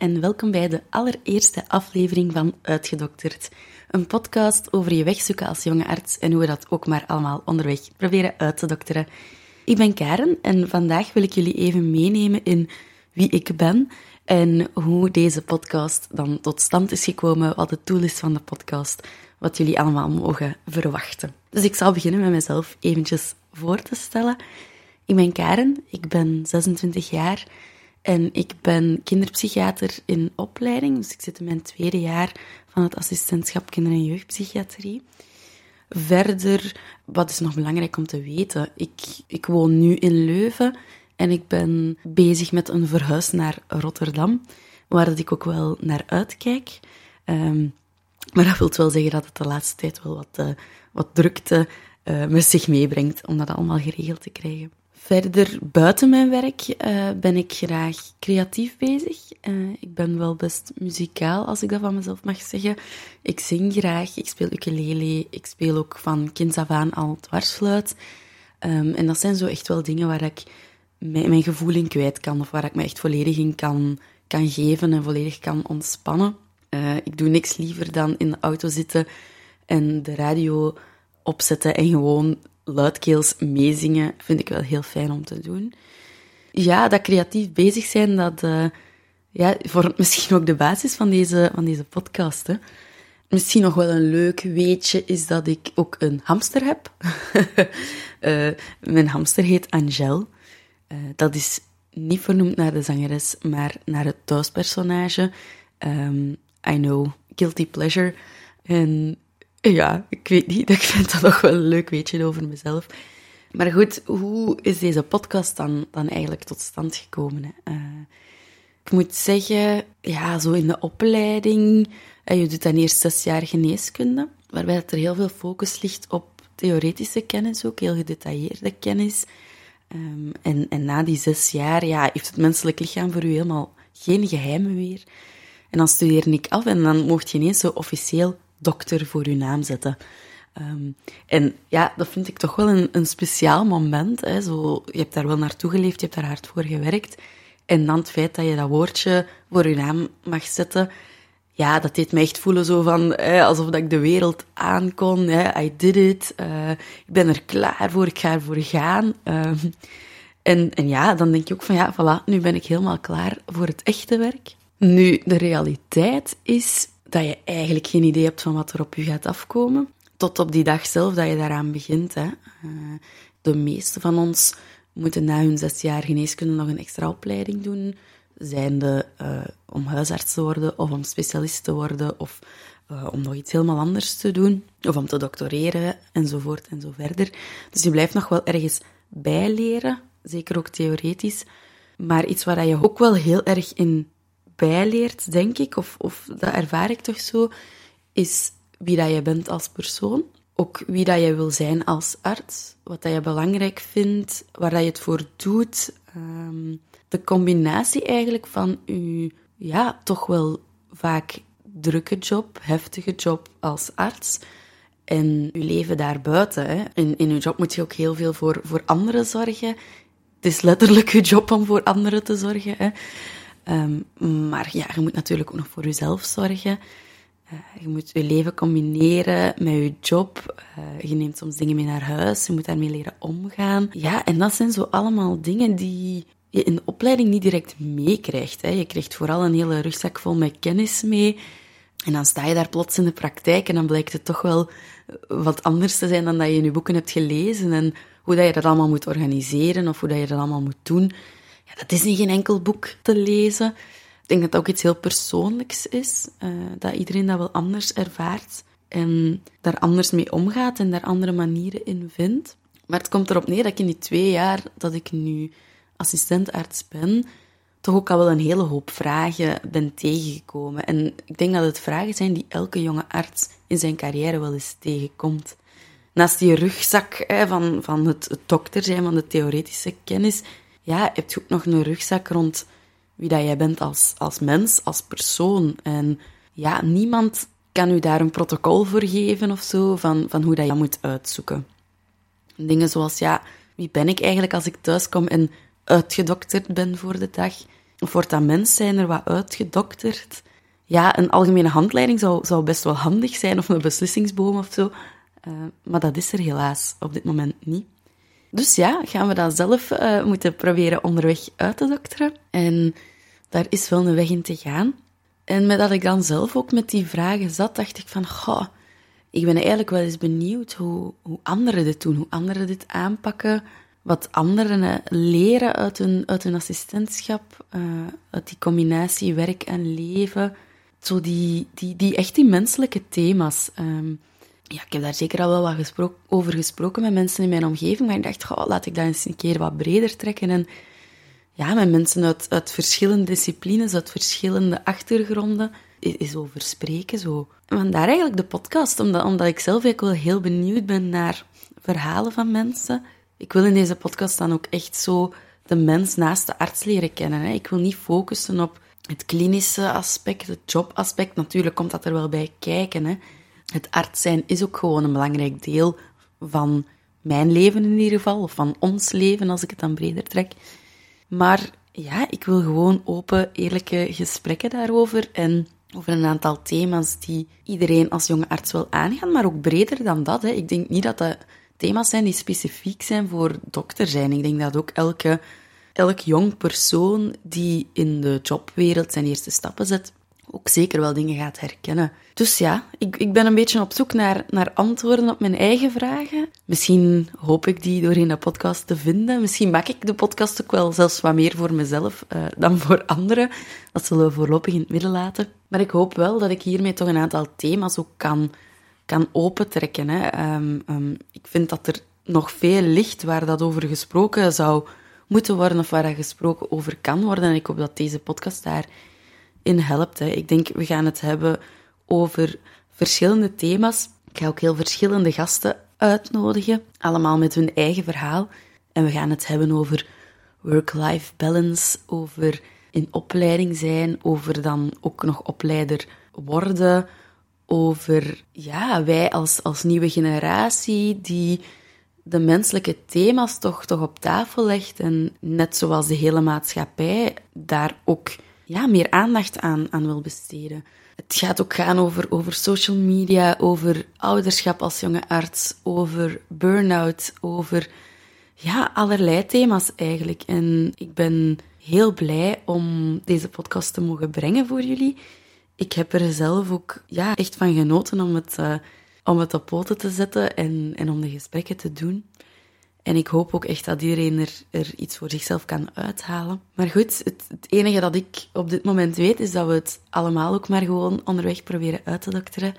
En welkom bij de allereerste aflevering van Uitgedokterd. Een podcast over je wegzoeken als jonge arts en hoe we dat ook maar allemaal onderweg proberen uit te dokteren. Ik ben Karen en vandaag wil ik jullie even meenemen in wie ik ben en hoe deze podcast dan tot stand is gekomen, wat het doel is van de podcast, wat jullie allemaal mogen verwachten. Dus ik zal beginnen met mezelf eventjes voor te stellen. Ik ben Karen, ik ben 26 jaar en ik ben kinderpsychiater in opleiding. Dus ik zit in mijn tweede jaar van het assistentschap kinder- en jeugdpsychiatrie. Verder, wat is nog belangrijk om te weten? Ik, ik woon nu in Leuven en ik ben bezig met een verhuis naar Rotterdam, waar dat ik ook wel naar uitkijk. Ehm, maar dat wil wel zeggen dat het de laatste tijd wel wat, uh, wat drukte uh, met zich meebrengt om dat allemaal geregeld te krijgen. Verder, buiten mijn werk uh, ben ik graag creatief bezig. Uh, ik ben wel best muzikaal, als ik dat van mezelf mag zeggen. Ik zing graag, ik speel ukulele, ik speel ook van kinds af aan al dwarsfluit. Um, en dat zijn zo echt wel dingen waar ik mijn, gevoel in kwijt kan, of waar ik me echt volledig in kan, kan geven en volledig kan ontspannen. Uh, ik doe niks liever dan in de auto zitten en de radio opzetten en gewoon luidkeels meezingen vind ik wel heel fijn om te doen. Ja, dat creatief bezig zijn, dat uh, ja, vormt misschien ook de basis van deze, van deze podcast. Hè. Misschien nog wel een leuk weetje is dat ik ook een hamster heb. uh, mijn hamster heet Angel. Uh, dat is niet vernoemd naar de zangeres, maar naar het thuispersonage. Um, I know, guilty pleasure. En ja, ik weet niet. Ik vind dat nog wel een leuk weetje over mezelf. Maar goed, hoe is deze podcast dan, dan eigenlijk tot stand gekomen? Uh, ik moet zeggen, ja, zo in de opleiding, uh, je doet dan eerst zes jaar geneeskunde, waarbij er heel veel focus ligt op theoretische kennis, ook heel gedetailleerde kennis. Um, en, en na die zes jaar ja, heeft het menselijk lichaam voor u helemaal geen geheimen meer. En dan studeerde ik af en dan mocht je ineens zo officieel dokter voor uw naam zetten. Um, en ja, dat vind ik toch wel een, een speciaal moment. Hè. Zo, je hebt daar wel naartoe geleefd, je hebt daar hard voor gewerkt. En dan het feit dat je dat woordje voor je naam mag zetten, ja, dat deed me echt voelen zo van, alsof dat ik de wereld aankon. Hè. I did it. Uh, ik ben er klaar voor, ik ga ervoor gaan. Um, en, en ja, dan denk je ook van, ja, voilà, nu ben ik helemaal klaar voor het echte werk. Nu, de realiteit is dat je eigenlijk geen idee hebt van wat er op je gaat afkomen. Tot op die dag zelf dat je daaraan begint. Hè. Uh, de meeste van ons moeten na hun zes jaar geneeskunde nog een extra opleiding doen. Zijnde uh, om huisarts te worden of om specialist te worden of uh, om nog iets helemaal anders te doen. Of om te doctoreren enzovoort en zo verder. Dus je blijft nog wel ergens bijleren, zeker ook theoretisch. Maar iets waar je ook wel heel erg in bijleert, denk ik, of, of dat ervaar ik toch zo, is wie dat je bent als persoon. Ook wie dat je wil zijn als arts, wat dat je belangrijk vindt, waar dat je het voor doet. Um, de combinatie eigenlijk van je, ja, toch wel vaak drukke job, heftige job als arts en je leven daarbuiten. Hè. In, in je job moet je ook heel veel voor, voor anderen zorgen. Het is letterlijk je job om voor anderen te zorgen. Hè. Um, maar ja, je moet natuurlijk ook nog voor jezelf zorgen. Uh, je moet je leven combineren met je job. Uh, je neemt soms dingen mee naar huis. Je moet daarmee leren omgaan. Ja, en dat zijn zo allemaal dingen die je in de opleiding niet direct meekrijgt. Je krijgt vooral een hele rugzak vol met kennis mee. En dan sta je daar plots in de praktijk en dan blijkt het toch wel wat anders te zijn dan dat je in je boeken hebt gelezen. En hoe dat je dat allemaal moet organiseren of hoe dat je dat allemaal moet doen dat is in geen enkel boek te lezen. Ik denk dat dat ook iets heel persoonlijks is, uh, dat iedereen dat wel anders ervaart en daar anders mee omgaat en daar andere manieren in vindt. Maar het komt erop neer dat ik in die twee jaar dat ik nu assistentarts ben, toch ook al wel een hele hoop vragen ben tegengekomen. En ik denk dat het vragen zijn die elke jonge arts in zijn carrière wel eens tegenkomt. Naast die rugzak hè, van, van het, het dokter zijn, van de theoretische kennis, ja, heb je ook nog een rugzak rond wie dat jij bent als, als mens, als persoon. En ja, niemand kan u daar een protocol voor geven of zo, van, van hoe dat je moet uitzoeken. Dingen zoals, ja, wie ben ik eigenlijk als ik thuis kom en uitgedokterd ben voor de dag? Of wordt dat mens zijn er wat uitgedokterd? Ja, een algemene handleiding zou, zou best wel handig zijn, of een beslissingsboom of zo. Uh, maar dat is er helaas op dit moment niet. Dus ja, gaan we dat zelf uh, moeten proberen onderweg uit te dokteren. En daar is wel een weg in te gaan. En met dat ik dan zelf ook met die vragen zat, dacht ik van, goh, ik ben eigenlijk wel eens benieuwd hoe, hoe anderen dit doen, hoe anderen dit aanpakken, wat anderen uh, leren uit hun, uit assistentschap, uh, uit die combinatie werk en leven. Zo die, die, die echt die menselijke thema's. Um, ja, ik heb daar zeker al wel wat gesproken, over gesproken met mensen in mijn omgeving, maar ik dacht, goh, laat ik dat eens een keer wat breder trekken en ja, met mensen uit, uit verschillende disciplines, uit verschillende achtergronden, is over spreken. Zo. En vandaar eigenlijk de podcast, omdat, omdat ik zelf eigenlijk wel heel benieuwd ben naar verhalen van mensen. Ik wil in deze podcast dan ook echt zo de mens naast de arts leren kennen. Hè. Ik wil niet focussen op het klinische aspect, het jobaspect. Natuurlijk komt dat er wel bij kijken. Hè het arts zijn is ook gewoon een belangrijk deel van mijn leven in ieder geval, of van ons leven als ik het dan breder trek. Maar ja, ik wil gewoon open, eerlijke gesprekken daarover en over een aantal thema's die iedereen als jonge arts wil aangaan, maar ook breder dan dat. Hè. Ik denk niet dat dat thema's zijn die specifiek zijn voor dokter zijn. Ik denk dat ook elke, elk jong persoon die in de jobwereld zijn eerste stappen zet, ook zeker wel dingen gaat herkennen. Dus ja, ik, ik ben een beetje op zoek naar, naar antwoorden op mijn eigen vragen. Misschien hoop ik die door in de podcast te vinden. Misschien maak ik de podcast ook wel zelfs wat meer voor mezelf uh, dan voor anderen. Dat zullen we voorlopig in het midden laten. Maar ik hoop wel dat ik hiermee toch een aantal thema's ook kan, kan opentrekken. Hè. Um, um, ik vind dat er nog veel ligt waar dat over gesproken zou moeten worden of waar dat gesproken over kan worden. En ik hoop dat deze podcast daar in helpt. Ik denk, we gaan het hebben over verschillende thema's. Ik ga ook heel verschillende gasten uitnodigen, allemaal met hun eigen verhaal. En we gaan het hebben over work-life balance, over in opleiding zijn, over dan ook nog opleider worden, over ja, wij als, als nieuwe generatie die de menselijke thema's toch, toch op tafel legt en net zoals de hele maatschappij daar ook ja, meer aandacht aan, aan wil besteden. Het gaat ook gaan over, over social media, over ouderschap als jonge arts, over burn-out, over ja, allerlei thema's eigenlijk. En ik ben heel blij om deze podcast te mogen brengen voor jullie. Ik heb er zelf ook ja, echt van genoten om het, uh, om het op poten te zetten en, en om de gesprekken te doen. En ik hoop ook echt dat iedereen er, er iets voor zichzelf kan uithalen. Maar goed, het, het, enige dat ik op dit moment weet, is dat we het allemaal ook maar gewoon onderweg proberen uit te dokteren.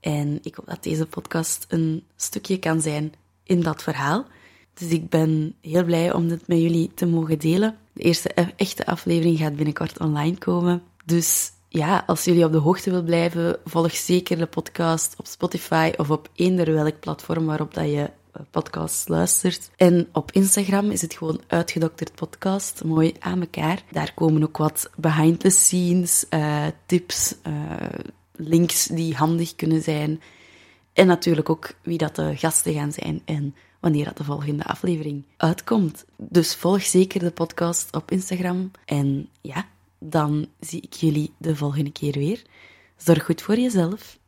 En ik hoop dat deze podcast een stukje kan zijn in dat verhaal. Dus ik ben heel blij om dit met jullie te mogen delen. De eerste e-, echte aflevering gaat binnenkort online komen. Dus ja, als jullie op de hoogte willen blijven, volg zeker de podcast op Spotify of op eender welk platform waarop dat je podcast luistert. En op Instagram is het gewoon uitgedokterd podcast, mooi aan elkaar. Daar komen ook wat behind the scenes, uh, tips, uh, links die handig kunnen zijn. En natuurlijk ook wie dat de gasten gaan zijn en wanneer dat de volgende aflevering uitkomt. Dus volg zeker de podcast op Instagram. En ja, dan zie ik jullie de volgende keer weer. Zorg goed voor jezelf.